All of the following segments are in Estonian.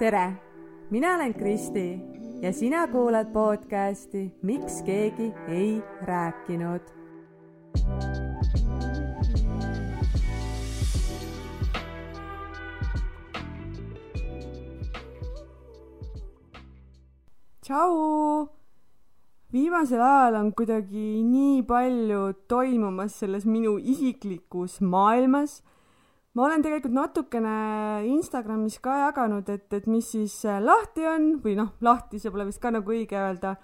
tere, mina olen Kristi ja sina kuulad podcasti Miks keegi ei rääkinud. tšau. viimasel ajal on kuidagi nii palju toimumas selles minu isiklikus maailmas ma olen tegelikult natukene Instagramis ka jaganud, et, et mis siis äh, lahti on või noh, lahti, see pole vist ka nagu õige öelda.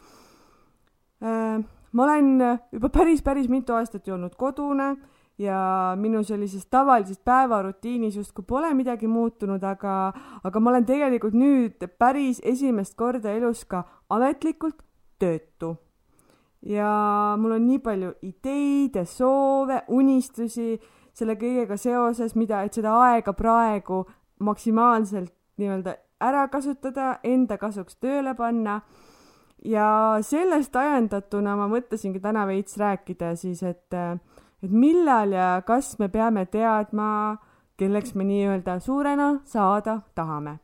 Äh, ma olen juba päris, päris mitu aastat ju olnud kodune ja minu sellises tavalises päevarutiinis justkui pole midagi muutunud, aga, aga ma olen tegelikult nüüd päris esimest korda elus ka ametlikult töötu. ja mul on nii palju ideid ja soove, unistusi selle kõigega seoses, mida, et seda aega praegu maksimaalselt nii-öelda ära kasutada, enda kasuks tööle panna. ja sellest ajendatuna ma mõtlesingi täna veits rääkida siis, et, et millal ja kas me peame teadma, kelleks me nii-öelda suurena saada tahame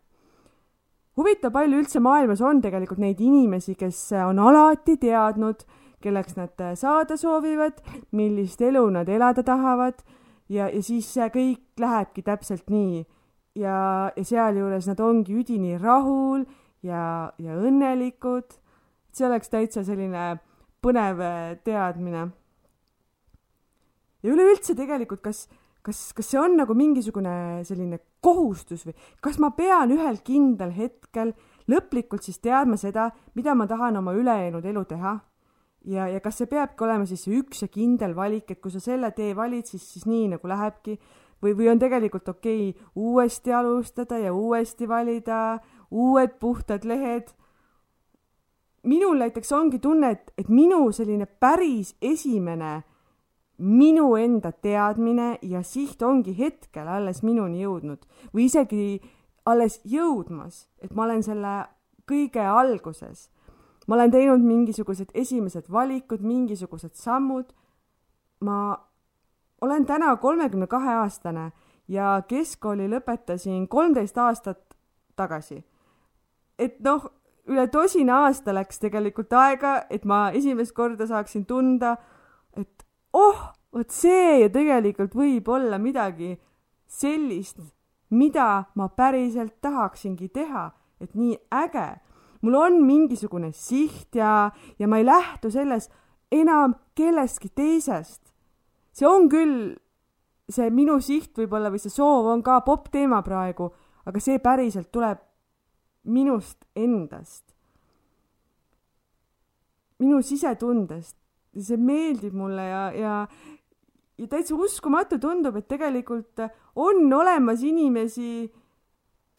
huvitav, palju üldse maailmas on tegelikult neid inimesi, kes on alati teadnud, kelleks nad saada soovivad, millist elu nad elada tahavad ja, ja siis see kõik lähebki täpselt nii. ja, ja sealjuures nad ongi üdini rahul ja, ja õnnelikud. see oleks täitsa selline põnev teadmine. ja üleüldse tegelikult, kas, kas, kas see on nagu mingisugune selline kohustus või kas ma pean ühel kindlal hetkel lõplikult siis teadma seda, mida ma tahan oma ülejäänud elu teha ja, ja kas see peabki olema siis üks ja kindel valik, et kui sa selle tee valid, siis, siis nii nagu lähebki? Või, või on tegelikult okei okay, uuesti alustada ja uuesti valida uued puhtad lehed. minul näiteks ongi tunne, et, et minu selline päris esimene minu enda teadmine ja siht ongi hetkel alles minuni jõudnud. Või isegi alles jõudmas, et ma olen selle kõige alguses ma olen teinud mingisugused esimesed valikud, mingisugused sammud. ma olen täna kolmekümne kahe aastane ja keskkooli lõpetasin kolmteist aastat tagasi. et noh, üle tosina aasta läks tegelikult aega, et ma esimest korda saaksin tunda, et oh, vot see ju tegelikult võib olla midagi sellist, mida ma päriselt tahaksingi teha, et nii äge mul on mingisugune siht ja, ja ma ei lähtu selles enam kellestki teisest. see on küll, see minu siht võib-olla või see soov on ka popp teema praegu, aga see päriselt tuleb minust endast. minu sisetundest. see meeldib mulle ja, ja, ja täitsa uskumatu tundub, et tegelikult on olemas inimesi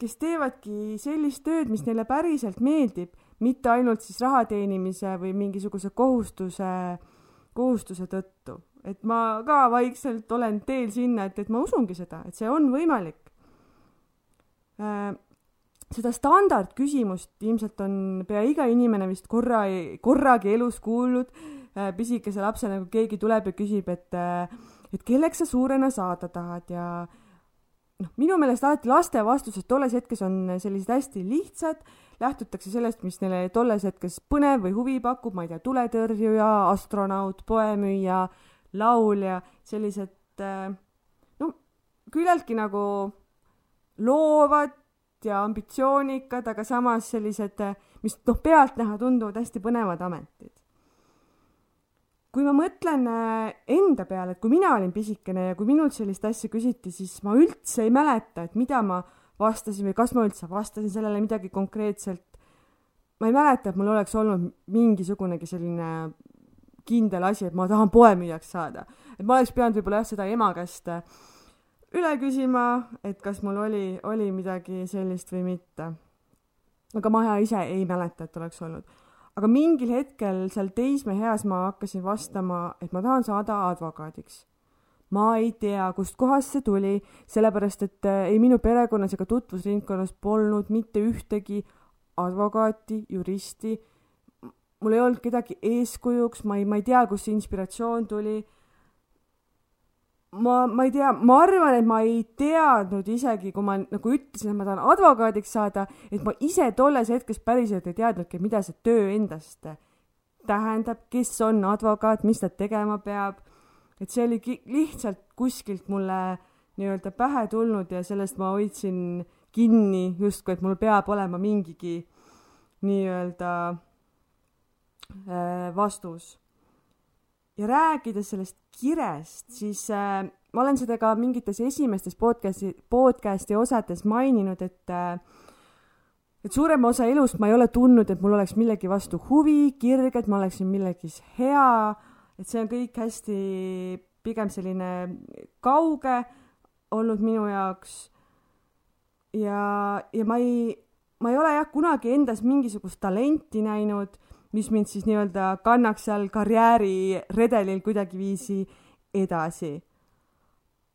kes teevadki sellist tööd, mis neile päriselt meeldib, mitte ainult siis raha teenimise või mingisuguse kohustuse, kohustuse tõttu. et ma ka vaikselt olen teel sinna, et, et ma usungi seda, et see on võimalik äh, seda standardküsimust ilmselt on pea iga inimene vist korra, korragi elus kuulnud äh, pisikese lapsena, kui keegi tuleb ja küsib, et, äh, et kelleks sa suurena saada tahad ja noh, minu meelest alati laste vastused tolles hetkes on sellised hästi lihtsad, lähtutakse sellest, mis neile tolles hetkes põnev või huvi pakub, ma ei tea, tuletõrjuja, astronaut, poemüüja, laulja, sellised no küllaltki nagu loovad ja ambitsioonikad, aga samas sellised, mis noh, pealtnäha tunduvad hästi põnevad ametid kui ma mõtlen äh, enda peale, et kui mina olin pisikene ja kui minult sellist asja küsiti, siis ma üldse ei mäleta, et mida ma vastasin või kas ma üldse vastasin sellele midagi konkreetselt. ma ei mäleta, et mul oleks olnud mingisugunegi selline kindel asi, et ma tahan poemüüjaks saada. et ma oleks pidanud võib-olla jah, seda ema käest äh, üle küsima, et kas mul oli, oli midagi sellist või mitte. aga ma ise ei mäleta, et oleks olnud aga mingil hetkel seal teismeeas ma hakkasin vastama, et ma tahan saada advokaadiks. ma ei tea, kustkohast see tuli, sellepärast et äh, ei minu perekonnas ega tutvusringkonnas polnud mitte ühtegi advokaati, juristi. mul ei olnud kedagi eeskujuks, ma ei, ma ei tea, kust see inspiratsioon tuli. Ma, ma ei tea, ma arvan, et ma ei teadnud isegi, kui ma nagu ütlesin, et ma tahan advokaadiks saada, et ma ise tolles hetkes päriselt ei teadnudki, mida see töö endast tähendab, kes on advokaat, mis ta tegema peab. et see oli lihtsalt kuskilt mulle nii-öelda pähe tulnud ja sellest ma hoidsin kinni justkui, et mul peab olema mingigi nii-öelda äh, vastus ja rääkides sellest kirest, siis äh, ma olen seda ka mingites esimestes podcast'i, podcast'i osades maininud, et äh, et suurema osa elust ma ei ole tundnud, et mul oleks millegi vastu huvi, kirg, et ma oleksin millegis hea, et see on kõik hästi pigem selline kauge olnud minu jaoks. ja, ja ma ei, ma ei ole jah kunagi endas mingisugust talenti näinud mis mind siis nii-öelda kannaks seal karjääriredelil kuidagiviisi edasi.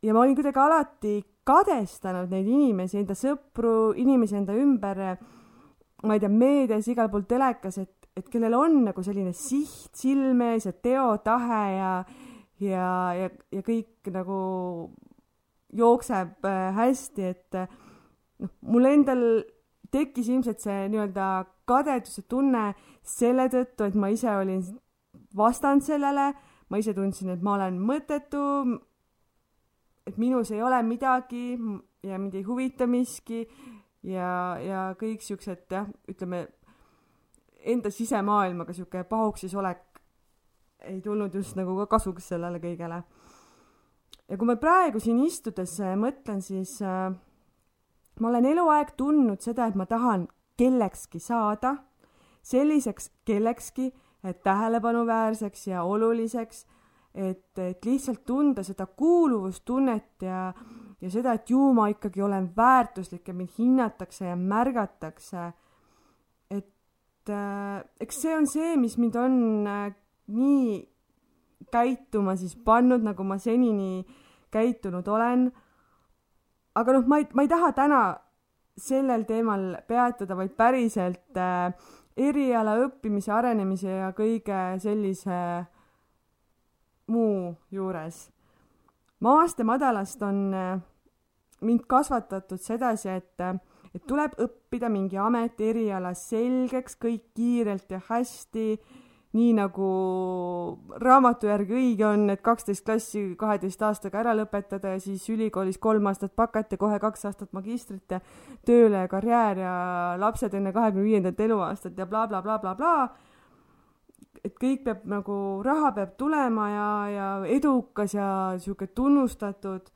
ja ma olin kuidagi alati kadestanud neid inimesi, enda sõpru, inimesi enda ümber, ma ei tea, meedias, igal pool telekas, et, et kellel on nagu selline siht silme ees ja teotahe ja, ja, ja, ja kõik nagu jookseb äh, hästi, et noh, mul endal tekkis ilmselt see nii-öelda kadeduse tunne selle tõttu, et ma ise olin vastand sellele, ma ise tundsin, et ma olen mõttetu, et minus ei ole midagi ja mind ei huvita miski ja, ja kõik siuksed jah, ütleme enda sisemaailmaga sihuke pahuksis olek ei tulnud just nagu ka kasuks sellele kõigele. ja kui ma praegu siin istudes mõtlen, siis äh, ma olen eluaeg tundnud seda, et ma tahan kellekski saada, selliseks kellekski, tähelepanuväärseks ja oluliseks, et, et lihtsalt tunda seda kuuluvustunnet ja, ja seda, et ju ma ikkagi olen väärtuslik ja mind hinnatakse ja märgatakse. et äh, eks see on see, mis mind on äh, nii käituma siis pannud, nagu ma senini käitunud olen aga noh, ma ei, ma ei taha täna sellel teemal peatuda, vaid päriselt äh, eriala õppimise, arenemise ja kõige sellise muu juures. maast ja madalast on äh, mind kasvatatud sedasi, et, äh, et tuleb õppida mingi ameti eriala selgeks, kõik kiirelt ja hästi nii nagu raamatu järgi õige on, et kaksteist klassi kaheteist aastaga ära lõpetada ja siis ülikoolis kolm aastat bakat ja kohe kaks aastat magistrit ja tööle ja karjäär ja lapsed enne kahekümne viiendat eluaastat ja blablabla bla, bla, bla, bla. et kõik peab nagu, raha peab tulema ja, ja edukas ja sihuke tunnustatud.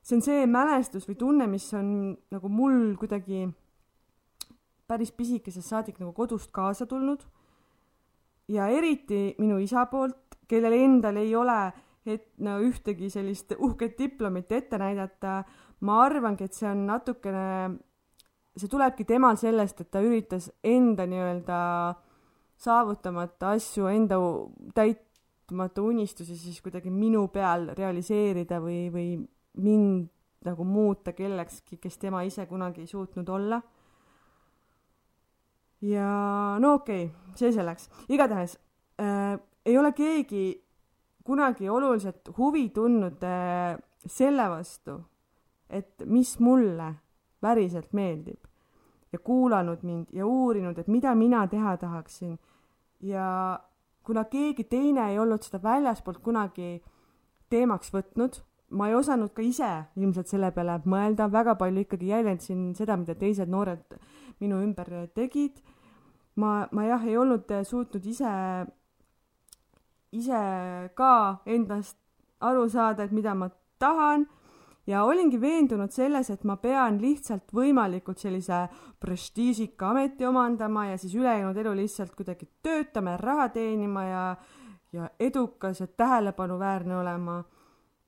see on see mälestus või tunne, mis on nagu mul kuidagi päris pisikesest saadik nagu kodust kaasa tulnud ja eriti minu isa poolt, kellel endal ei ole et no ühtegi sellist uhket diplomit ette näidata, ma arvangi, et see on natukene, see tulebki temal sellest, et ta üritas enda nii-öelda saavutamata asju, enda täitmata unistusi siis kuidagi minu peal realiseerida või, või mind nagu muuta kellekski, kes tema ise kunagi ei suutnud olla ja no okei okay,, see selleks. igatahes äh, ei ole keegi kunagi oluliselt huvi tundnud äh, selle vastu, et mis mulle päriselt meeldib ja kuulanud mind ja uurinud, et mida mina teha tahaksin. ja kuna keegi teine ei olnud seda väljaspoolt kunagi teemaks võtnud, ma ei osanud ka ise ilmselt selle peale mõelda, väga palju ikkagi jäljendasin seda, mida teised noored minu ümber tegid. Ma, ma jah, ei olnud suutnud ise, ise ka endast aru saada, et mida ma tahan. Ja olingi veendunud selles, et ma pean lihtsalt võimalikult sellise prestiižika ameti omandama ja siis ülejäänud elu lihtsalt kuidagi töötama ja raha teenima ja, ja edukas ja tähelepanuväärne olema.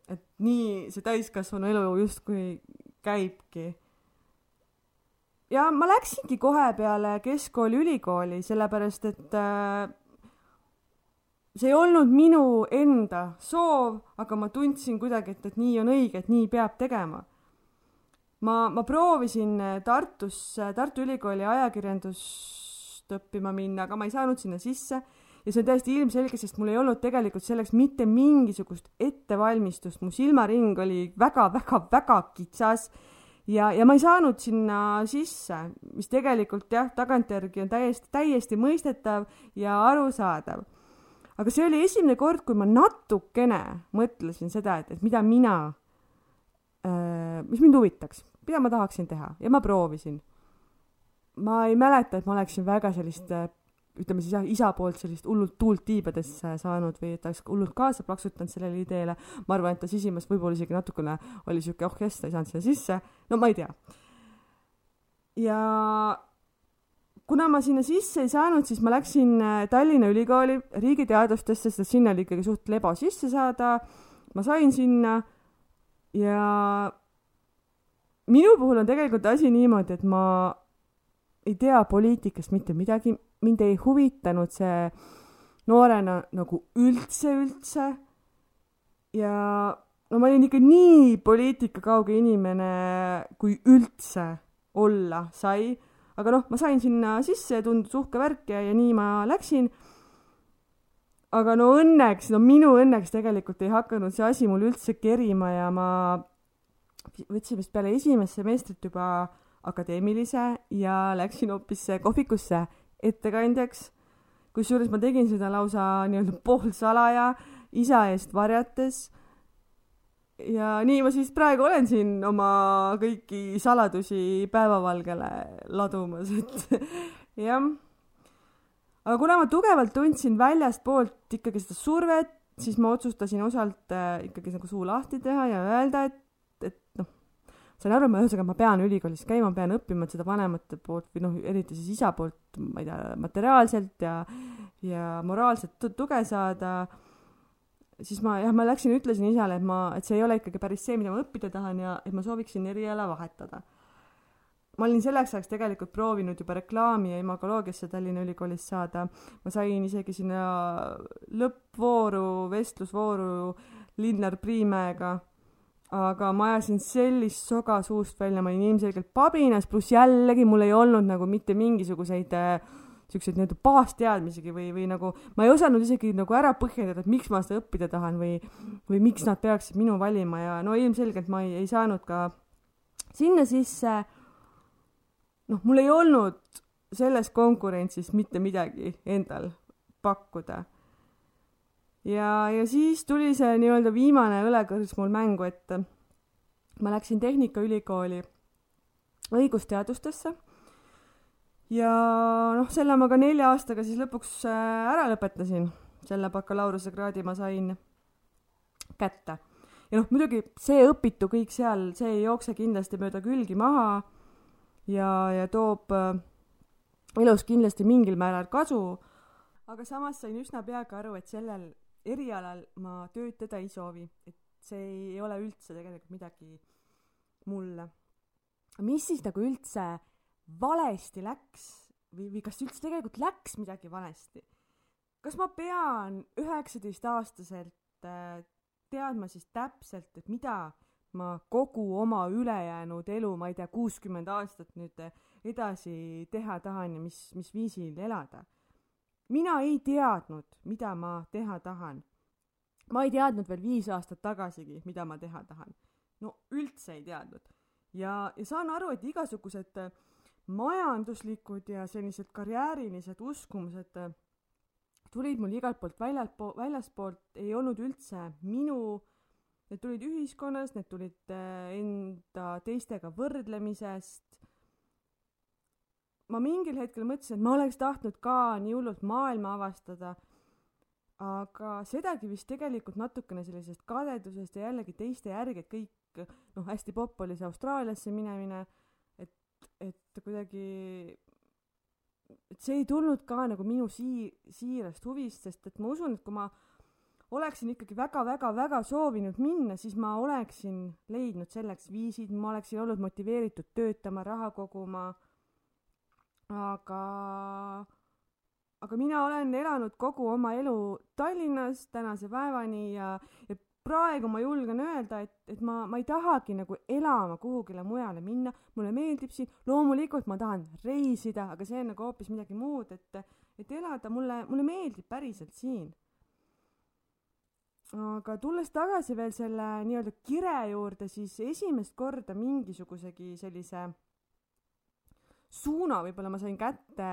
et nii see täiskasvanu elu justkui käibki ja ma läksingi kohe peale keskkooli ülikooli, sellepärast et äh, see ei olnud minu enda soov, aga ma tundsin kuidagi, et, et nii on õige, et nii peab tegema. ma, ma proovisin Tartusse, Tartu Ülikooli ajakirjandust õppima minna, aga ma ei saanud sinna sisse. Ja see on täiesti ilmselge, sest mul ei olnud tegelikult selleks mitte mingisugust ettevalmistust, mu silmaring oli väga-väga-väga kitsas ja, ja ma ei saanud sinna sisse, mis tegelikult jah, tagantjärgi on täiesti, täiesti mõistetav ja arusaadav. aga see oli esimene kord, kui ma natukene mõtlesin seda, et, et mida mina äh,, mis mind huvitaks, mida ma tahaksin teha ja ma proovisin. ma ei mäleta, et ma oleksin väga sellist äh, ütleme siis jah, isa poolt sellist hullult tuult tiibadesse saanud või et ta oleks hullult kaasa plaksutanud sellele ideele. ma arvan, et ta sisimas võib-olla isegi natukene oli siuke, oh jess, ta ei saanud sinna sisse. no ma ei tea. ja kuna ma sinna sisse ei saanud, siis ma läksin äh, Tallinna Ülikooli riigiteadustesse, sest sinna oli ikkagi suht lebo sisse saada. ma sain sinna ja minu puhul on tegelikult asi niimoodi, et ma ei tea poliitikast mitte midagi mind ei huvitanud see noorena nagu üldse, üldse. ja no ma olin ikka nii poliitikakauge inimene, kui üldse olla sai. aga noh, ma sain sinna sisse tundus uhke värk ja, ja nii ma läksin. aga no õnneks, no minu õnneks tegelikult ei hakanud see asi mul üldse kerima ja ma võtsin vist peale esimest semestrit juba akadeemilise ja läksin hoopis kohvikusse ettekandjaks. kusjuures ma tegin seda lausa nii-öelda poolsalaja, isa eest varjates. ja nii ma siis praegu olen siin oma kõiki saladusi päevavalgele ladumas, et jah. aga kuna ma tugevalt tundsin väljastpoolt ikkagi seda survet, siis ma otsustasin osalt äh, ikkagi nagu suu lahti teha ja öelda, et, et noh sain aru, ühesõnaga ma pean ülikoolis käima, pean õppima seda vanemate poolt või noh, eriti siis isa poolt, ma ei tea, materiaalselt ja, ja moraalselt tuge saada. siis ma jah, ma läksin, ütlesin isale, et ma, et see ei ole ikkagi päris see, mida ma õppida tahan ja et ma sooviksin eriala vahetada. ma olin selleks ajaks tegelikult proovinud juba reklaami ja imagoloogiasse Tallinna Ülikoolis saada. ma sain isegi sinna lõppvooru, vestlusvooru Linnar Priimäega aga ma ajasin sellist soga suust välja, ma olin ilmselgelt pabinas, pluss jällegi mul ei olnud nagu mitte mingisuguseid äh, siukseid nii-öelda baasteadmisigi või, või nagu ma ei osanud isegi nagu ära põhjendada, et miks ma seda õppida tahan või, või miks nad peaksid minu valima ja no ilmselgelt ma ei, ei saanud ka sinna sisse. noh, mul ei olnud selles konkurentsis mitte midagi endal pakkuda ja, ja siis tuli see nii-öelda viimane õlekõrs mul mängu, et ma läksin Tehnikaülikooli õigusteadustesse. Ja noh, selle ma ka nelja aastaga siis lõpuks äh, ära lõpetasin, selle bakalaureusekraadi ma sain kätte. ja noh, muidugi see õpitu kõik seal, see ei jookse kindlasti mööda külgi maha ja, ja toob äh, elus kindlasti mingil määral kasu, aga samas sain üsna peagi aru, et sellel erialal ma töötada ei soovi, et see ei ole üldse tegelikult midagi mulle. mis siis nagu üldse valesti läks või, või kas üldse tegelikult läks midagi valesti? kas ma pean üheksateistaastaselt äh, teadma siis täpselt, et mida ma kogu oma ülejäänud elu, ma ei tea, kuuskümmend aastat nüüd edasi teha tahan ja mis, mis viisil elada mina ei teadnud, mida ma teha tahan. ma ei teadnud veel viis aastat tagasigi, mida ma teha tahan. no üldse ei teadnud. ja, ja saan aru, et igasugused äh, majanduslikud ja sellised karjäärilised uskumused äh, tulid mul igalt poolt väljalt, väljaspoolt, ei olnud üldse minu, need tulid ühiskonnast, need tulid äh, enda teistega võrdlemisest ma mingil hetkel mõtlesin, et ma oleks tahtnud ka nii hullult maailma avastada, aga sedagi vist tegelikult natukene sellisest kadedusest ja jällegi teiste järgi, et kõik, noh, hästi popp oli see Austraaliasse minemine, et, et kuidagi, et see ei tulnud ka nagu minu sii-, siirast huvist, sest et ma usun, et kui ma oleksin ikkagi väga-väga-väga soovinud minna, siis ma oleksin leidnud selleks viisid, ma oleksin olnud motiveeritud töötama, raha koguma aga, aga mina olen elanud kogu oma elu Tallinnas tänase päevani ja, ja praegu ma julgen öelda, et, et ma, ma ei tahagi nagu elama kuhugile mujale minna, mulle meeldib siin, loomulikult ma tahan reisida, aga see on nagu hoopis midagi muud, et, et elada mulle, mulle meeldib päriselt siin. aga tulles tagasi veel selle nii-öelda kire juurde, siis esimest korda mingisugusegi sellise suuna võib-olla ma sain kätte.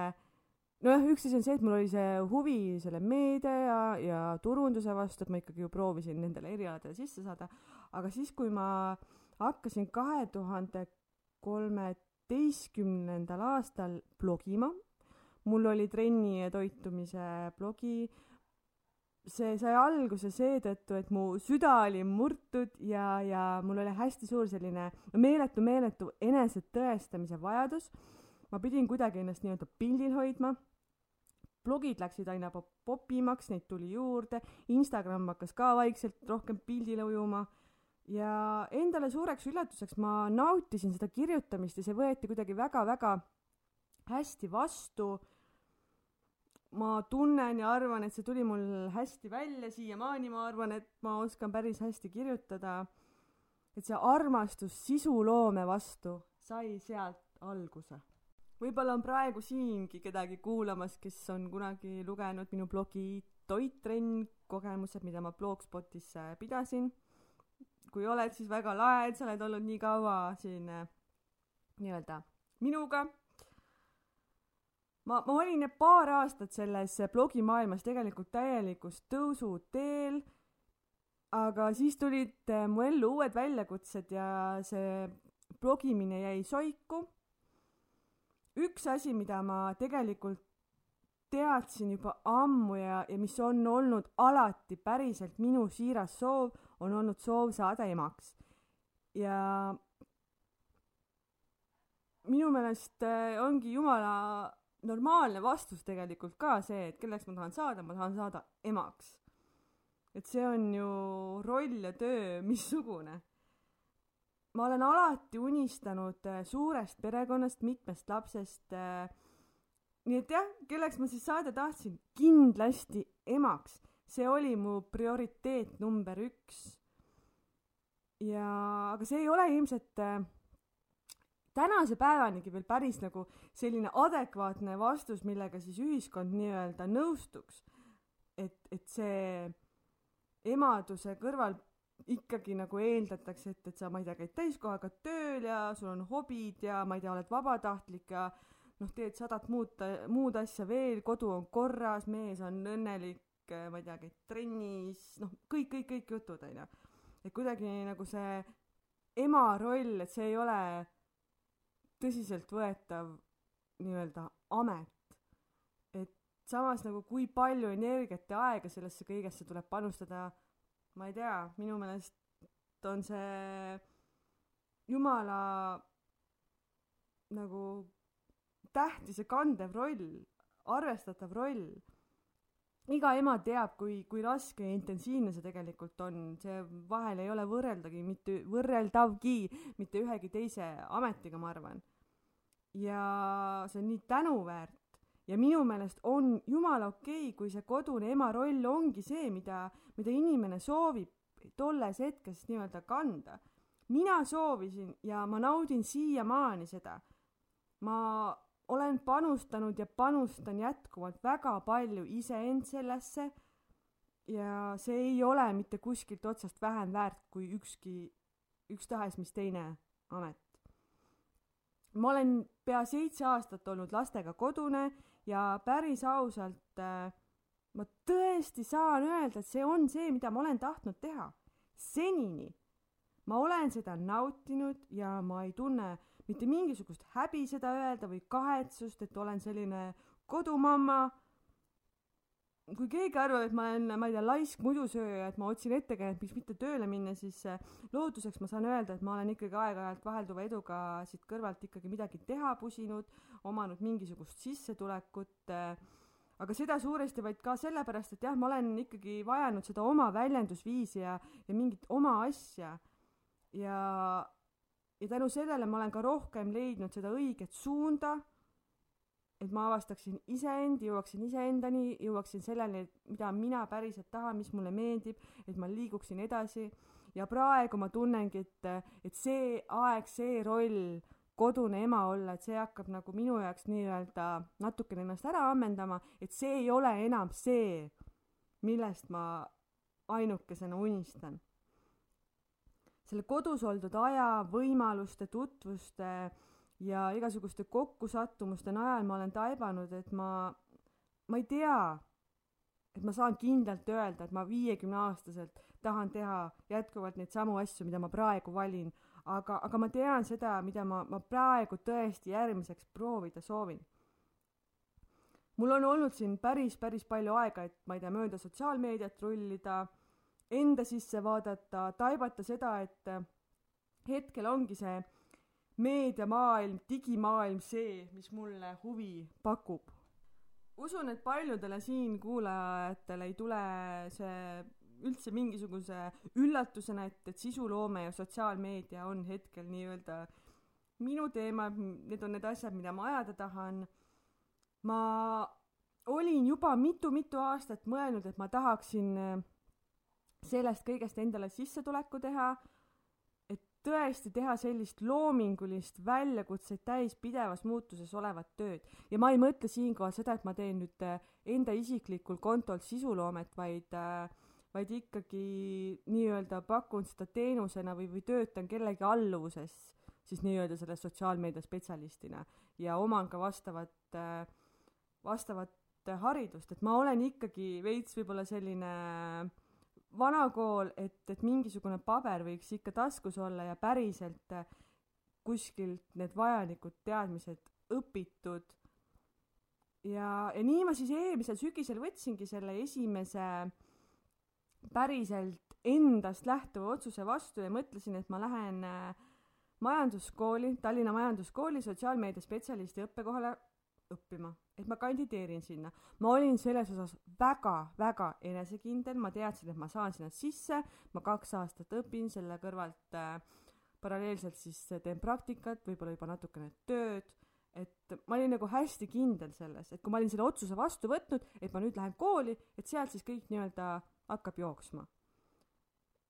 Nojah, üks asi on see, et mul oli see huvi selle meedia ja, ja turunduse vastu, et ma ikkagi ju proovisin nendele erialadele sisse saada, aga siis, kui ma hakkasin kahe tuhande kolmeteistkümnendal aastal blogima, mul oli trenni ja toitumise blogi, see sai alguse seetõttu, et mu süda oli murtud ja, ja mul oli hästi suur selline meeletu, meeletu enesetõestamise vajadus. Ma pidin kuidagi ennast nii-öelda pildil hoidma. Blogid läksid aina popimaks, neid tuli juurde, Instagram hakkas ka vaikselt rohkem pildile ujuma. Ja endale suureks üllatuseks ma nautisin seda kirjutamist ja see võeti kuidagi väga-väga hästi vastu. ma tunnen ja arvan, et see tuli mul hästi välja, siiamaani ma arvan, et ma oskan päris hästi kirjutada. et see armastus sisuloome vastu sai sealt alguse võib-olla on praegu siingi kedagi kuulamas, kes on kunagi lugenud minu blogi Toittrenn kogemused, mida ma Blogspotis pidasin. kui oled, siis väga lahe, et sa oled olnud nii kaua siin äh, nii-öelda minuga. ma, ma olin paar aastat selles blogimaailmas tegelikult täielikus tõusuteel, aga siis tulid äh, mu ellu uued väljakutsed ja see blogimine jäi soiku üks asi, mida ma tegelikult teadsin juba ammu ja, ja mis on olnud alati päriselt minu siiras soov, on olnud soov saada emaks. ja minu meelest äh, ongi jumala normaalne vastus tegelikult ka see, et kelleks ma tahan saada, ma tahan saada emaks. et see on ju roll ja töö missugune ma olen alati unistanud äh, suurest perekonnast, mitmest lapsest. Äh, nii et jah, kelleks ma siis saada tahtsin? kindlasti emaks. see oli mu prioriteet number üks. ja, aga see ei ole ilmselt äh, tänase päevanigi veel päris nagu selline adekvaatne vastus, millega siis ühiskond nii-öelda nõustuks. et, et see emaduse kõrval ikkagi nagu eeldatakse, et, et sa, ma ei tea, käid täiskohaga tööl ja sul on hobid ja ma ei tea, oled vabatahtlik ja noh, teed sadat muud, muud asja veel, kodu on korras, mees on õnnelik, ma ei tea, käid trennis, noh, kõik, kõik, kõik jutud, onju. et kuidagi nagu see ema roll, et see ei ole tõsiseltvõetav nii-öelda amet. et samas nagu kui palju energiat ja aega sellesse kõigesse tuleb panustada ma ei tea, minu meelest on see jumala nagu tähtis ja kandev roll, arvestatav roll. iga ema teab, kui, kui raske ja intensiivne see tegelikult on, see vahel ei ole võrreldagi mitte, võrreldavgi mitte ühegi teise ametiga, ma arvan. ja see on nii tänuväärt ja minu meelest on jumala okei okay,, kui see kodune ema roll ongi see, mida, mida inimene soovib tolles hetkes nii-öelda kanda. mina soovisin ja ma naudin siiamaani seda. ma olen panustanud ja panustan jätkuvalt väga palju iseend sellesse ja see ei ole mitte kuskilt otsast vähem väärt kui ükski, ükstahes mis teine amet. ma olen pea seitse aastat olnud lastega kodune ja päris ausalt äh, ma tõesti saan öelda, et see on see, mida ma olen tahtnud teha. senini ma olen seda nautinud ja ma ei tunne mitte mingisugust häbi seda öelda või kahetsust, et olen selline kodumamma kui keegi arvab, et ma olen, ma ei tea, laisk mudusööja, et ma otsin ettekäänet, miks mitte tööle minna, siis äh, looduseks ma saan öelda, et ma olen ikkagi aeg-ajalt vahelduva eduga siit kõrvalt ikkagi midagi teha pusinud, omanud mingisugust sissetulekut, äh, aga seda suuresti vaid ka sellepärast, et jah, ma olen ikkagi vajanud seda oma väljendusviisi ja, ja mingit oma asja. ja, ja tänu sellele ma olen ka rohkem leidnud seda õiget suunda et ma avastaksin iseend, jõuaksin iseendani, jõuaksin selleni, mida mina päriselt tahan, mis mulle meeldib, et ma liiguksin edasi ja praegu ma tunnengi, et, et see aeg, see roll, kodune ema olla, et see hakkab nagu minu jaoks nii-öelda natukene ennast ära ammendama, et see ei ole enam see, millest ma ainukesena unistan. selle kodus oldud aja, võimaluste, tutvuste ja igasuguste kokkusattumuste najal ma olen taibanud, et ma, ma ei tea, et ma saan kindlalt öelda, et ma viiekümne aastaselt tahan teha jätkuvalt neid samu asju, mida ma praegu valin, aga, aga ma tean seda, mida ma, ma praegu tõesti järgmiseks proovida soovin. mul on olnud siin päris, päris palju aega, et ma ei tea, mööda sotsiaalmeediat rullida, enda sisse vaadata, taibata seda, et hetkel ongi see meediamaailm, digimaailm see, mis mulle huvi pakub. usun, et paljudele siin kuulajatele ei tule see üldse mingisuguse üllatusena, et, et sisuloome ja sotsiaalmeedia on hetkel nii-öelda minu teema, need on need asjad, mida ma ajada tahan. ma olin juba mitu-mitu aastat mõelnud, et ma tahaksin sellest kõigest endale sissetuleku teha tõesti teha sellist loomingulist väljakutseid täis pidevas muutuses olevat tööd. ja ma ei mõtle siinkohal seda, et ma teen nüüd äh, enda isiklikul kontol sisuloomet, vaid äh, vaid ikkagi nii-öelda pakun seda teenusena või, või töötan kellegi alluvuses siis nii-öelda selle sotsiaalmeedia spetsialistina ja oman ka vastavat, äh, vastavat haridust, et ma olen ikkagi veits võib-olla selline äh, vana kool, et, et mingisugune paber võiks ikka taskus olla ja päriselt äh, kuskilt need vajalikud teadmised õpitud. ja, ja nii ma siis eelmisel sügisel võtsingi selle esimese päriselt endast lähtuva otsuse vastu ja mõtlesin, et ma lähen äh, majanduskooli, Tallinna Majanduskooli sotsiaalmeedia spetsialisti õppekohale õppima et ma kandideerin sinna. ma olin selles osas väga-väga enesekindel, ma teadsin, et ma saan sinna sisse, ma kaks aastat õpin selle kõrvalt äh, paralleelselt siis teen praktikat, võib-olla juba natukene tööd, et ma olin nagu hästi kindel selles, et kui ma olin selle otsuse vastu võtnud, et ma nüüd lähen kooli, et sealt siis kõik nii-öelda hakkab jooksma.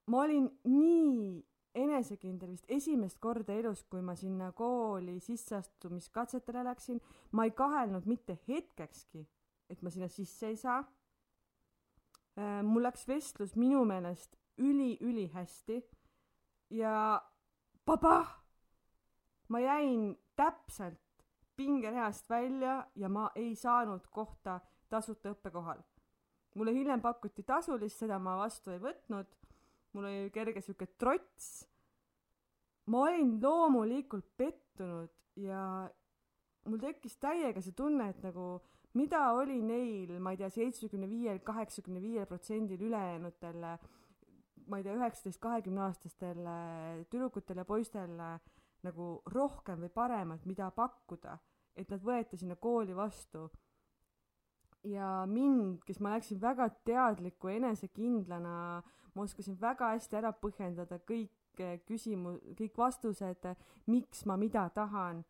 ma olin nii enesekindel vist esimest korda elus, kui ma sinna kooli sisseastumiskatsetele läksin, ma ei kahelnud mitte hetkekski, et ma sinna sisse ei saa. Äh, mul läks vestlus minu meelest üli-ülihästi ja pabah, ma jäin täpselt pingereast välja ja ma ei saanud kohta tasuta õppekohal. mulle hiljem pakuti tasulist, seda ma vastu ei võtnud mul oli kerge sihuke trots. ma olin loomulikult pettunud ja mul tekkis täiega see tunne, et nagu mida oli neil, ma ei tea, seitsmekümne viiel, kaheksakümne viiel protsendil ülejäänutel, ma ei tea, üheksateist, kahekümne aastastel tüdrukutel ja poistel nagu rohkem või paremat, mida pakkuda, et nad võeti sinna kooli vastu ja mind, kes ma läksin väga teadliku enesekindlana, ma oskasin väga hästi ära põhjendada kõik eh, küsimu-, kõik vastused, miks ma mida tahan.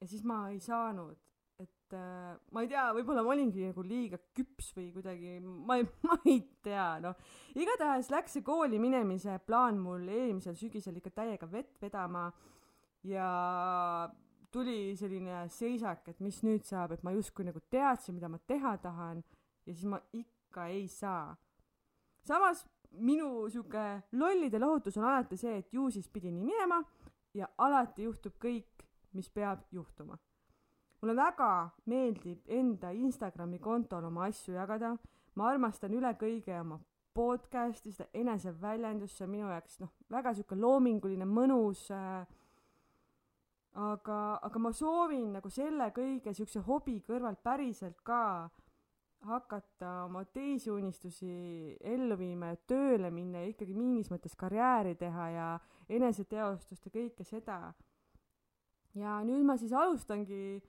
ja siis ma ei saanud, et äh, ma ei tea, võib-olla ma olingi nagu liiga küps või kuidagi, ma ei, ma ei tea, noh. igatahes läks see kooli minemise plaan mul eelmisel sügisel ikka täiega vett vedama ja tuli selline seisak, et mis nüüd saab, et ma justkui nagu teadsin, mida ma teha tahan ja siis ma ikka ei saa. samas minu sihuke lollide lohutus on alati see, et ju siis pidi nii minema ja alati juhtub kõik, mis peab juhtuma. mulle väga meeldib enda Instagrami kontol oma asju jagada, ma armastan üle kõige oma podcast'i, seda eneseväljendust, see on minu jaoks noh, väga sihuke loominguline, mõnus äh, aga, aga ma soovin nagu selle kõige siukse hobi kõrvalt päriselt ka hakata oma teisi unistusi ellu viima ja tööle minna ja ikkagi mingis mõttes karjääri teha ja eneseteostust ja kõike seda. ja nüüd ma siis alustangi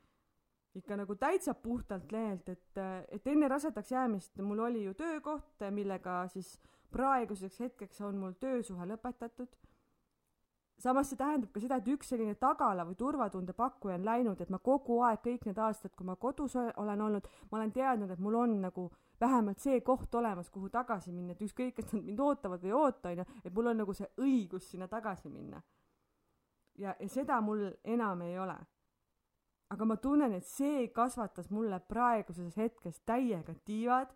ikka nagu täitsa puhtalt lehelt, et, et enne rasedaks jäämist mul oli ju töökoht, millega siis praeguseks hetkeks on mul töösuhe lõpetatud samas see tähendab ka seda, et üks selline tagala või turvatunde pakkuja on läinud, et ma kogu aeg, kõik need aastad, kui ma kodus olen olnud, ma olen teadnud, et mul on nagu vähemalt see koht olemas, kuhu tagasi minna, et ükskõik, kas nad mind ootavad või ei oota, onju, et mul on nagu see õigus sinna tagasi minna. ja, ja seda mul enam ei ole. aga ma tunnen, et see kasvatas mulle praeguses hetkes täiega tiivad.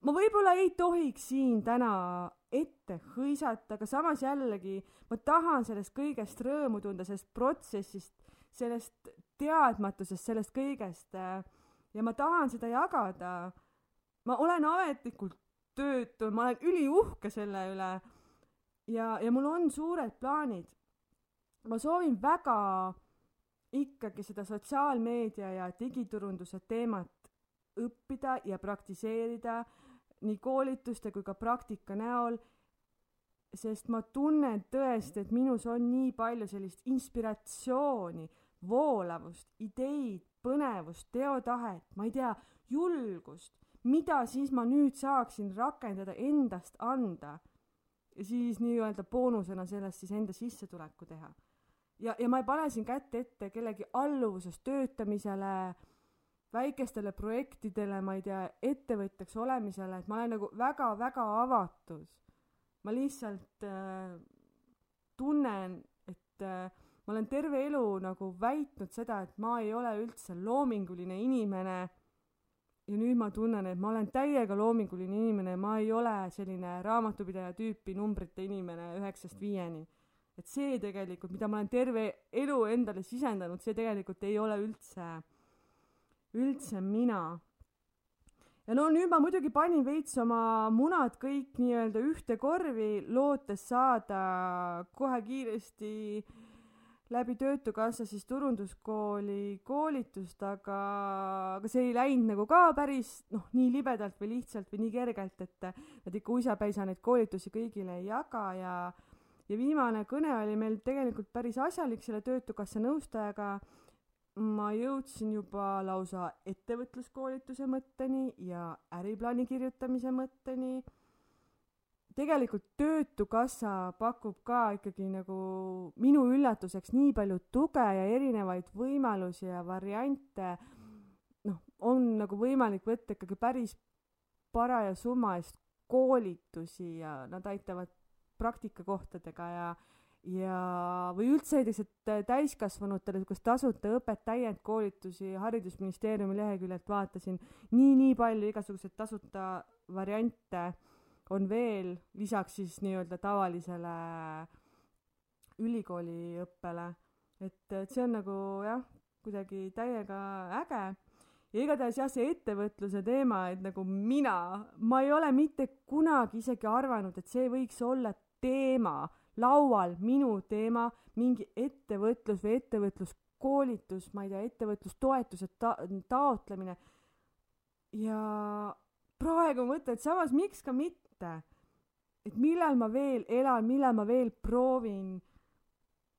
Ma võib-olla ei tohiks siin täna ette hõisata, aga samas jällegi ma tahan sellest kõigest rõõmu tunda, sellest protsessist, sellest teadmatusest, sellest kõigest. Äh, ja ma tahan seda jagada. ma olen ametlikult töötu, ma olen üliuhke selle üle. ja, ja mul on suured plaanid. ma soovin väga ikkagi seda sotsiaalmeedia ja digiturunduse teemat õppida ja praktiseerida nii koolituste kui ka praktika näol, sest ma tunnen tõesti, et minus on nii palju sellist inspiratsiooni, voolavust, ideid, põnevust, teotahet, ma ei tea, julgust, mida siis ma nüüd saaksin rakendada, endast anda ja siis nii-öelda boonusena sellest siis enda sissetuleku teha. ja, ja ma ei pane siin kätt ette kellegi alluvuses töötamisele väikestele projektidele, ma ei tea, ettevõtjaks olemisele, et ma olen nagu väga-väga avatud. ma lihtsalt äh, tunnen, et äh, ma olen terve elu nagu väitnud seda, et ma ei ole üldse loominguline inimene. ja nüüd ma tunnen, et ma olen täiega loominguline inimene, ma ei ole selline raamatupidaja tüüpi numbrite inimene üheksast viieni. et see tegelikult, mida ma olen terve elu endale sisendanud, see tegelikult ei ole üldse üldse mina. ja no nüüd ma muidugi panin veits oma munad kõik nii-öelda ühte korvi, lootes saada kohe kiiresti läbi Töötukassa siis turunduskooli koolitust, aga, aga see ei läinud nagu ka päris noh, nii libedalt või lihtsalt või nii kergelt, et nad ikka uisapäisa neid koolitusi kõigile ei jaga ja ja viimane kõne oli meil tegelikult päris asjalik selle Töötukassa nõustajaga ma jõudsin juba lausa ettevõtluskoolituse mõtteni ja äriplaani kirjutamise mõtteni. tegelikult Töötukassa pakub ka ikkagi nagu minu üllatuseks nii palju tuge ja erinevaid võimalusi ja variante. noh, on nagu võimalik võtta ikkagi päris paraja summa eest koolitusi ja nad aitavad praktikakohtadega ja ja, või üldse näiteks, et äh, täiskasvanutele niisugust tasuta õpet, täiendkoolitusi Haridusministeeriumi leheküljelt vaatasin, nii-nii palju igasuguseid tasuta variante on veel, lisaks siis nii-öelda tavalisele ülikooliõppele. et, et see on nagu jah, kuidagi täiega äge ja igatahes jah, see ettevõtluse teema, et nagu mina, ma ei ole mitte kunagi isegi arvanud, et see võiks olla teema laual minu teema, mingi ettevõtlus või ettevõtluskoolitus, ma ei tea, ettevõtlustoetuse ta-, taotlemine. ja praegu mõtlen, et samas miks ka mitte. et millal ma veel elan, millal ma veel proovin.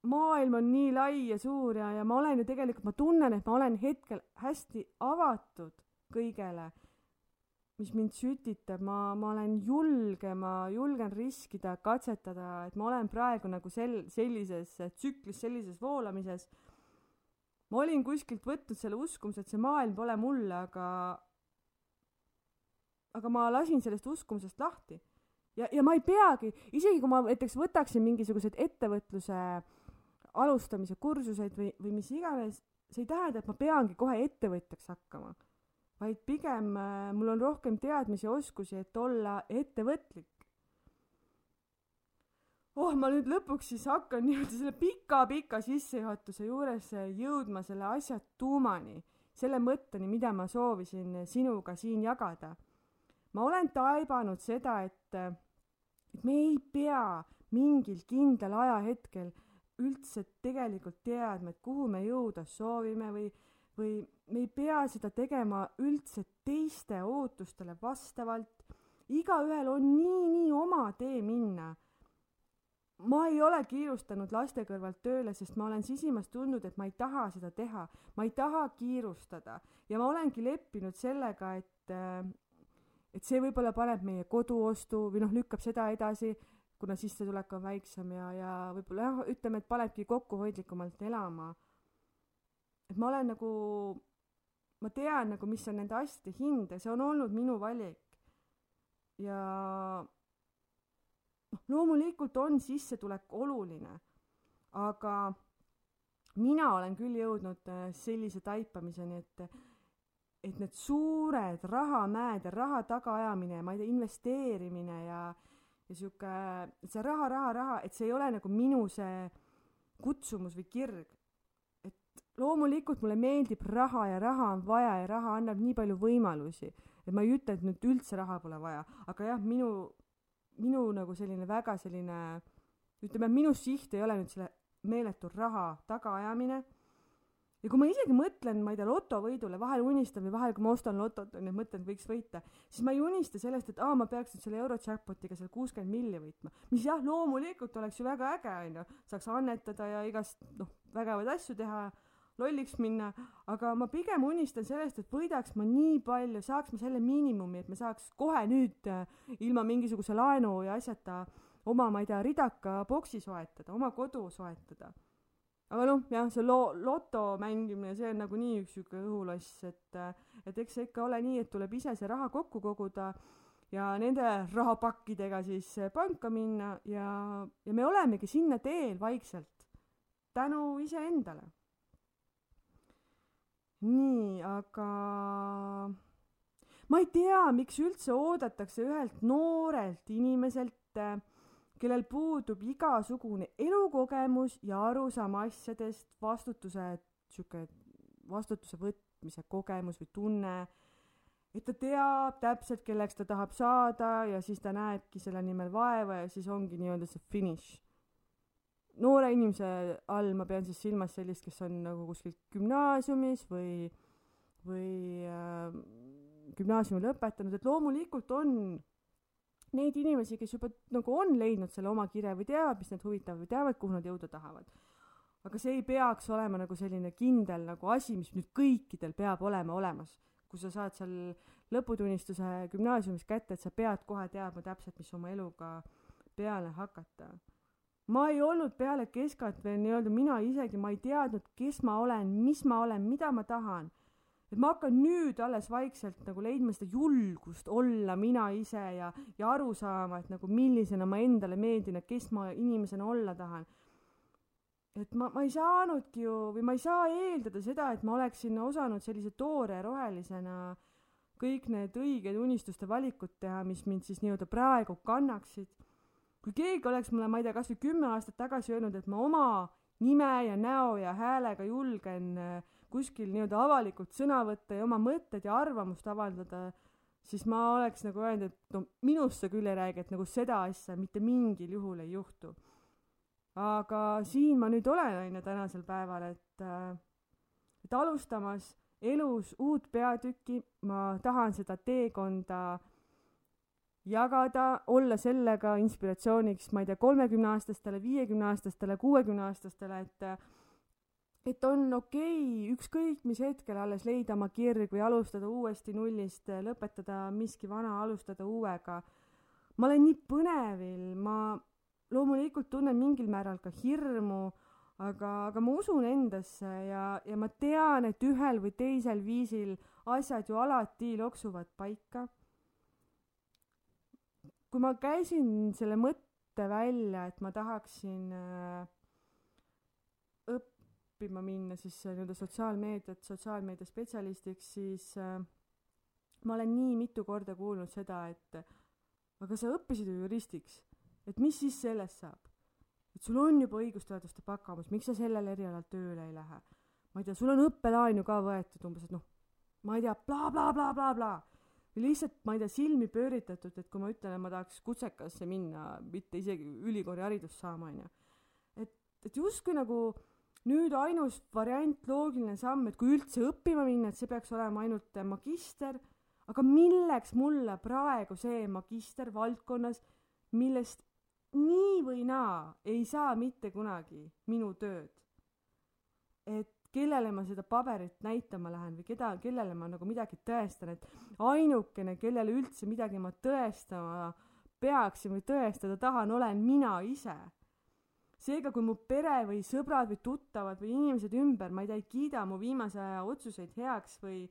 maailm on nii lai ja suur ja, ja ma olen ju tegelikult, ma tunnen, et ma olen hetkel hästi avatud kõigele mis mind sütitab, ma, ma olen julge, ma julgen riskida, katsetada, et ma olen praegu nagu sel-, sellises tsüklis, sellises voolamises. ma olin kuskilt võtnud selle uskumuse, et see maailm pole mulle, aga, aga ma lasin sellest uskumusest lahti. ja, ja ma ei peagi, isegi kui ma näiteks võtaksin mingisuguseid ettevõtluse alustamise kursuseid või, või mis iganes, see ei tähenda, et ma peangi kohe ettevõtjaks hakkama vaid pigem äh, mul on rohkem teadmisi ja oskusi, et olla ettevõtlik. oh, ma nüüd lõpuks siis hakkan nii-öelda selle pika-pika sissejuhatuse juures jõudma selle asja tuumani, selle mõtteni, mida ma soovisin sinuga siin jagada. ma olen taibanud seda, et, et me ei pea mingil kindlal ajahetkel üldse tegelikult teadma, et kuhu me jõuda soovime või või me ei pea seda tegema üldse teiste ootustele vastavalt. igaühel on nii-nii oma tee minna. ma ei ole kiirustanud laste kõrvalt tööle, sest ma olen sisimas tundnud, et ma ei taha seda teha, ma ei taha kiirustada ja ma olengi leppinud sellega, et, et see võib-olla paneb meie koduostu või noh, lükkab seda edasi kuna sissetulek on väiksem ja, ja võib-olla jah, ütleme, et panebki kokkuhoidlikumalt elama. Et ma olen nagu, ma tean nagu, mis on nende asjade hind ja see on olnud minu valik. ja noh, loomulikult on sissetulek oluline, aga mina olen küll jõudnud äh, sellise taipamiseni, et et need suured rahamäed ja raha tagaajamine ja ma ei tea, investeerimine ja ja sihuke, see raha, raha, raha, et see ei ole nagu minu see kutsumus või kirg. Loomulikult mulle meeldib raha ja raha on vaja ja raha annab nii palju võimalusi, et ma ei ütle, et nüüd üldse raha pole vaja, aga jah, minu, minu nagu selline väga selline, ütleme, minu siht ei ole nüüd selle meeletu raha tagaajamine. Ja kui ma isegi mõtlen, ma ei tea, lotovõidule, vahel unistan või vahel, kui ma ostan lotot, on ju, mõtlen, et võiks võita, siis ma ei unista sellest, et aa, ma peaks nüüd selle Eurojackpotiga seal kuuskümmend milli võitma. mis jah, loomulikult oleks ju väga äge, on ju, saaks annetada ja igast, noh, vägevaid asju teha, lolliks minna, aga ma pigem unistan sellest, et võidaks ma nii palju, saaks ma selle miinimumi, et me saaks kohe nüüd äh, ilma mingisuguse laenu ja asjata oma, ma ei tea, ridaka boksi soetada, oma kodu soetada aga noh, jah, see lo-, loto mängimine, see on nagunii üks sihuke õhuloss, et, et eks see ikka ole nii, et tuleb ise see raha kokku koguda ja nende rahapakkidega siis panka minna ja, ja me olemegi sinna teel vaikselt tänu iseendale. Nii, aga ma ei tea, miks üldse oodatakse ühelt noorelt inimeselt kellel puudub igasugune elukogemus ja arusaam asjadest, vastutuse, sihuke vastutuse võtmise kogemus või tunne, et ta teab täpselt, kelleks ta tahab saada ja siis ta näebki selle nimel vaeva ja siis ongi nii-öelda see finiš. Noore inimese all ma pean siis silmas sellist, kes on nagu kuskil gümnaasiumis või, või äh, gümnaasiumi lõpetanud, et loomulikult on neid inimesi, kes juba nagu on leidnud selle oma kirja või teavad, mis neid huvitab või teavad, kuhu nad jõuda tahavad. aga see ei peaks olema nagu selline kindel nagu asi, mis nüüd kõikidel peab olema olemas. kui sa saad seal lõputunnistuse gümnaasiumis kätte, et sa pead kohe teadma täpselt, mis oma eluga peale hakata. Ma ei olnud peale keskat veel nii-öelda, mina isegi, ma ei teadnud, kes ma olen, mis ma olen, mida ma tahan et ma hakkan nüüd alles vaikselt nagu leidma seda julgust olla mina ise ja, ja aru saama, et nagu millisena ma endale meeldin ja kes ma inimesena olla tahan. et ma, ma ei saanudki ju või ma ei saa eeldada seda, et ma oleksin osanud sellise toore rohelisena kõik need õiged unistuste valikud teha, mis mind siis nii-öelda praegu kannaksid. Kui keegi oleks mulle, ma ei tea, kasvõi kümme aastat tagasi öelnud, et ma oma nime ja näo ja häälega julgen äh, kuskil nii-öelda avalikult sõna võtta ja oma mõtted ja arvamust avaldada, siis ma oleks nagu öelnud, et no minust sa küll ei räägi, et nagu seda asja mitte mingil juhul ei juhtu. aga siin ma nüüd olen, on ju, tänasel päeval, et, äh, et alustamas elus uut peatükki, ma tahan seda teekonda jagada, olla sellega inspiratsiooniks, ma ei tea, kolmekümneaastastele, viiekümneaastastele, kuuekümneaastastele, et et on okei okay, ükskõik mis hetkel alles leida oma kirg või alustada uuesti nullist, lõpetada miski vana, alustada uuega. ma olen nii põnevil, ma loomulikult tunnen mingil määral ka hirmu, aga, aga ma usun endasse ja, ja ma tean, et ühel või teisel viisil asjad ju alati loksuvad paika. Kui ma käisin selle mõtte välja, et ma tahaksin äh, õppima minna siis äh, nii-öelda sotsiaalmeediat, sotsiaalmeedia spetsialistiks, siis äh, ma olen nii mitu korda kuulnud seda, et aga sa õppisid ju juristiks, et mis siis sellest saab? et sul on juba õigusteaduste bakamus, miks sa sellel erialal tööle ei lähe? ma ei tea, sul on õppelaen ju ka võetud umbes, et noh, ma ei tea bla, bla, blablabla, lihtsalt, ma ei tea, silmi pööritatud, et kui ma ütlen, et ma tahaks kutsekasse minna, mitte isegi ülikooli haridust saama, onju. et, et justkui nagu nüüd ainus variant, loogiline samm, et kui üldse õppima minna, et see peaks olema ainult magister, aga milleks mulle praegu see magister valdkonnas, millest nii või naa ei saa mitte kunagi minu tööd. et kellele ma seda paberit näitama lähen või keda, kellele ma nagu midagi tõestan, et ainukene, kellele üldse midagi ma tõestama peaksin või tõestada tahan, olen mina ise. seega, kui mu pere või sõbrad või tuttavad või inimesed ümber, ma ei tea, ei kiida mu viimase aja otsuseid heaks või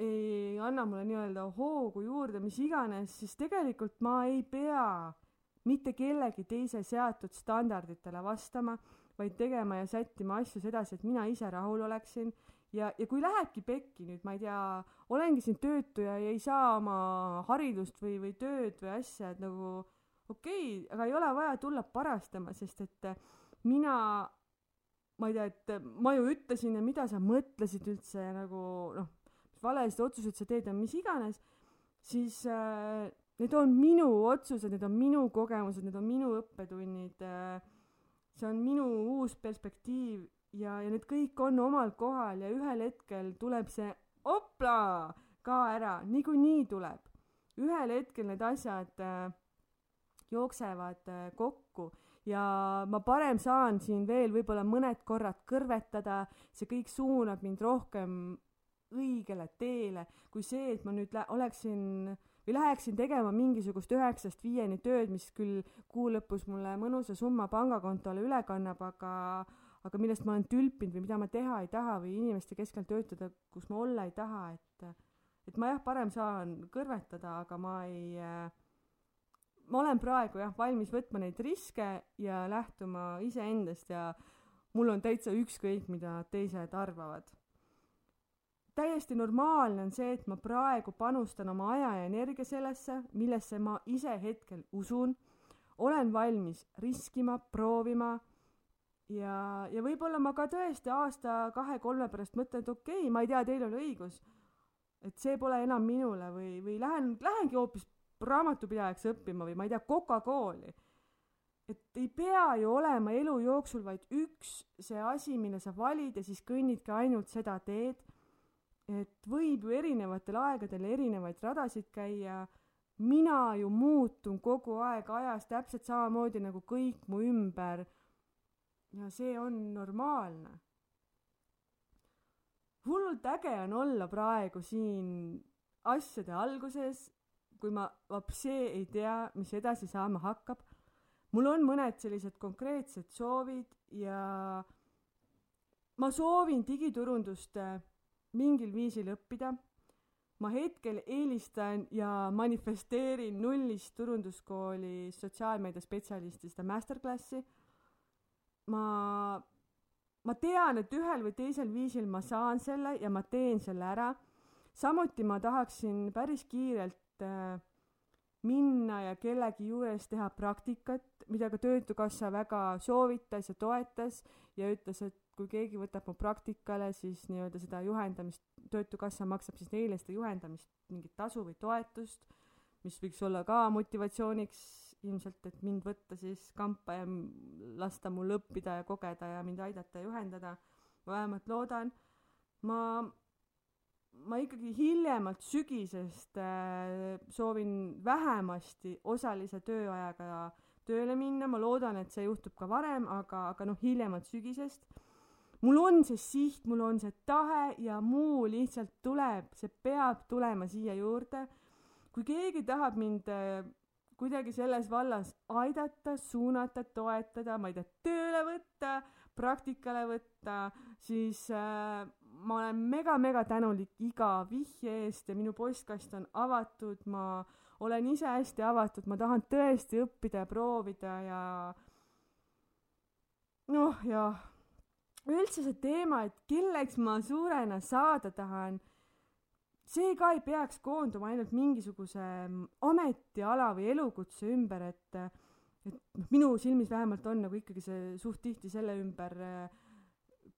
ei anna mulle nii-öelda hoogu juurde, mis iganes, siis tegelikult ma ei pea mitte kellegi teise seatud standarditele vastama, vaid tegema ja sättima asju sedasi, et mina ise rahul oleksin ja, ja kui lähebki pekki nüüd, ma ei tea, olengi siin töötu ja ei saa oma haridust või, või tööd või asja, et nagu okei okay,, aga ei ole vaja tulla parastama, sest et mina, ma ei tea, et ma ju ütlesin ja mida sa mõtlesid üldse ja nagu noh, valesid otsuseid sa teed ja mis iganes, siis äh, need on minu otsused, need on minu kogemused, need on minu õppetunnid äh,. See on minu uus perspektiiv ja, ja need kõik on omal kohal ja ühel hetkel tuleb see opla ka ära, niikuinii tuleb. ühel hetkel need asjad äh, jooksevad äh, kokku ja ma parem saan siin veel võib-olla mõned korrad kõrvetada, see kõik suunab mind rohkem õigele teele, kui see, et ma nüüd oleksin või läheksin tegema mingisugust üheksast viieni tööd, mis küll kuu lõpus mulle mõnusa summa pangakontole üle kannab, aga aga millest ma olen tülpinud või mida ma teha ei taha või inimeste keskel töötada, kus ma olla ei taha, et et ma jah, parem saan kõrvetada, aga ma ei ma olen praegu jah, valmis võtma neid riske ja lähtuma iseendast ja mul on täitsa ükskõik, mida teised arvavad täiesti normaalne on see, et ma praegu panustan oma aja ja energia sellesse, millesse ma ise hetkel usun, olen valmis riskima, proovima ja, ja võib-olla ma ka tõesti aasta-kahe-kolme pärast mõtlen, et okei okay,, ma ei tea, teil oli õigus, et see pole enam minule või, või lähen, lähengi hoopis raamatupidajaks õppima või ma ei tea, Coca-Cooli. et ei pea ju olema elu jooksul vaid üks see asi, mille sa valid ja siis kõnnidki ainult seda teed et võib ju erinevatel aegadel erinevaid radasid käia, mina ju muutun kogu aeg ajas täpselt samamoodi nagu kõik mu ümber. ja see on normaalne. hullult äge on olla praegu siin asjade alguses, kui ma vapsee ei tea, mis edasi saama hakkab. mul on mõned sellised konkreetsed soovid ja ma soovin digiturundust mingil viisil õppida. ma hetkel eelistan ja manifesteerin nullist turunduskooli sotsiaalmeediaspetsialisti seda masterclassi. ma, ma tean, et ühel või teisel viisil ma saan selle ja ma teen selle ära. samuti ma tahaksin päris kiirelt äh, minna ja kellegi juures teha praktikat, mida ka Töötukassa väga soovitas ja toetas ja ütles, et kui keegi võtab mu praktikale, siis nii-öelda seda juhendamist, Töötukassa maksab siis neile seda juhendamist, mingit tasu või toetust, mis võiks olla ka motivatsiooniks ilmselt, et mind võtta siis kampa ja lasta mul õppida ja kogeda ja mind aidata ja juhendada. ma vähemalt loodan. ma, ma ikkagi hiljemalt sügisest äh, soovin vähemasti osalise tööajaga tööle minna, ma loodan, et see juhtub ka varem, aga, aga noh, hiljemalt sügisest mul on see siht, mul on see tahe ja muu lihtsalt tuleb, see peab tulema siia juurde. kui keegi tahab mind äh, kuidagi selles vallas aidata, suunata, toetada, ma ei tea, tööle võtta, praktikale võtta, siis äh, ma olen mega-mega tänulik iga vihje eest ja minu postkast on avatud, ma olen ise hästi avatud, ma tahan tõesti õppida ja proovida ja noh, ja üldse see teema, et kelleks ma suurena saada tahan, see ka ei peaks koonduma ainult mingisuguse ametiala või elukutse ümber, et et noh, minu silmis vähemalt on nagu ikkagi see suht tihti selle ümber äh,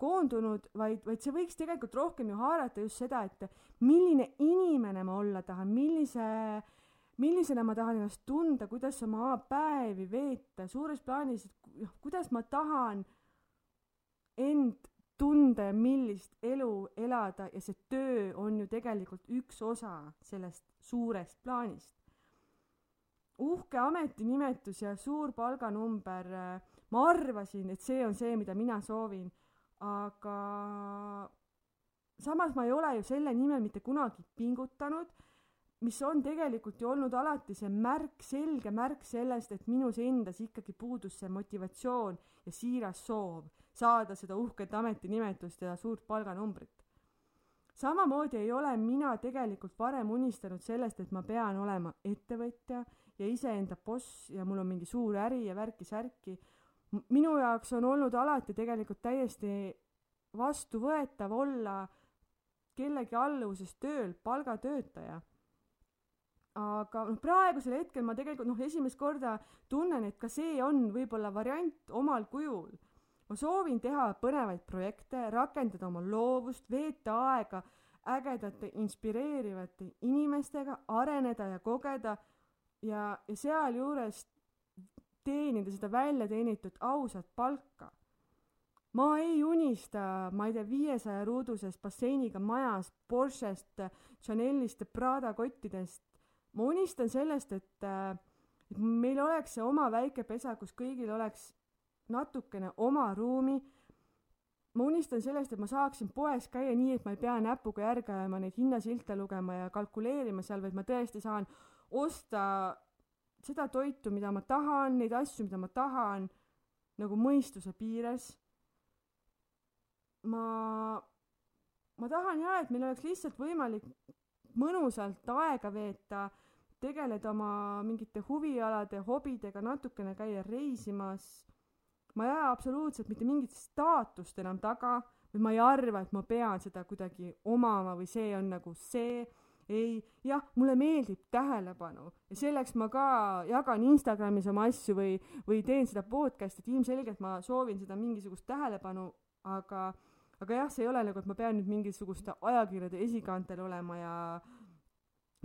koondunud, vaid, vaid see võiks tegelikult rohkem ju haarata just seda, et milline inimene ma olla tahan, millise, millisena ma tahan ennast tunda, kuidas oma päevi veeta, suures plaanis, et noh, kuidas ma tahan äh, end tunda ja millist elu elada ja see töö on ju tegelikult üks osa sellest suurest plaanist. uhke ametinimetus ja suur palganumber, ma arvasin, et see on see, mida mina soovin, aga samas ma ei ole ju selle nimel mitte kunagi pingutanud. mis on tegelikult ju olnud alati see märk, selge märk sellest, et minus endas ikkagi puudus see motivatsioon ja siiras soov saada seda uhket ametinimetust ja suurt palganumbrit. samamoodi ei ole mina tegelikult varem unistanud sellest, et ma pean olema ettevõtja ja iseenda boss ja mul on mingi suur äri ja värki-särki. minu jaoks on olnud alati tegelikult täiesti vastuvõetav olla kellegi alluvuses tööl palgatöötaja aga noh, praegusel hetkel ma tegelikult noh, esimest korda tunnen, et ka see on võib-olla variant omal kujul. Ma soovin teha põnevaid projekte, rakendada oma loovust, veeta aega ägedate, inspireerivate inimestega, areneda ja kogeda ja, ja sealjuures teenida seda välja teenitud ausat palka. ma ei unista, ma ei tea, viiesaja ruudusest basseiniga majas, Porschest, Chanelist ja Prada kottidest, ma unistan sellest, et, et meil oleks see oma väike pesa, kus kõigil oleks natukene oma ruumi. ma unistan sellest, et ma saaksin poes käia nii, et ma ei pea näpuga järge ajama neid hinnasilte lugema ja kalkuleerima seal, vaid ma tõesti saan osta seda toitu, mida ma tahan, neid asju, mida ma tahan, nagu mõistuse piires. ma, ma tahan ja, et meil oleks lihtsalt võimalik mõnusalt aega veeta, tegeleda oma mingite huvialade, hobidega, natukene käia reisimas. Ma ei aja absoluutselt mitte mingit staatust enam taga või ma ei arva, et ma pean seda kuidagi omama või see on nagu see ei, jah, mulle meeldib tähelepanu ja selleks ma ka jagan Instagramis oma asju või, või teen seda podcast'i, et ilmselgelt ma soovin seda mingisugust tähelepanu, aga aga jah, see ei ole nagu, et ma pean nüüd mingisuguste ajakirjade esikaantel olema ja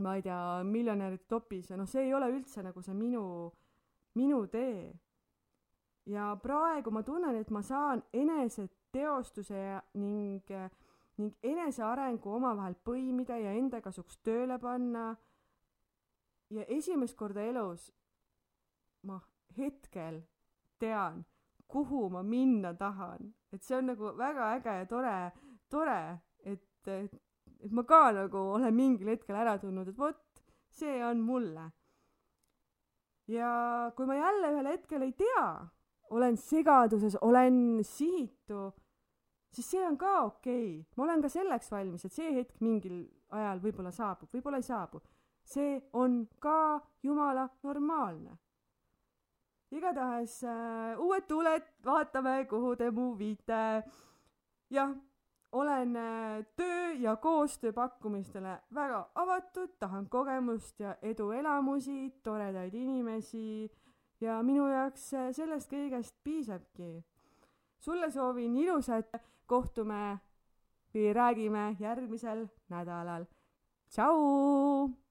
ma ei tea, miljonäride topis ja noh, see ei ole üldse nagu see minu, minu tee. Ja praegu ma tunnen, et ma saan eneseteostuse ja, ning, ning enesearengu omavahel põimida ja enda kasuks tööle panna. ja esimest korda elus ma hetkel tean kuhu ma minna tahan, et see on nagu väga äge ja tore, tore, et, et, et ma ka nagu olen mingil hetkel ära tundnud, et vot, see on mulle. ja kui ma jälle ühel hetkel ei tea, olen segaduses, olen sihitu, siis see on ka okei okay., ma olen ka selleks valmis, et see hetk mingil ajal võib-olla saabub, võib-olla ei saabu. see on ka jumala normaalne igatahes äh, uued tuuled, vaatame, kuhu te mu viite. jah, olen äh, töö ja koostöö pakkumistele väga avatud, tahan kogemust ja eduelamusi, toredaid inimesi ja minu jaoks äh, sellest kõigest piisabki. sulle soovin ilusat, kohtume või räägime järgmisel nädalal. tšau.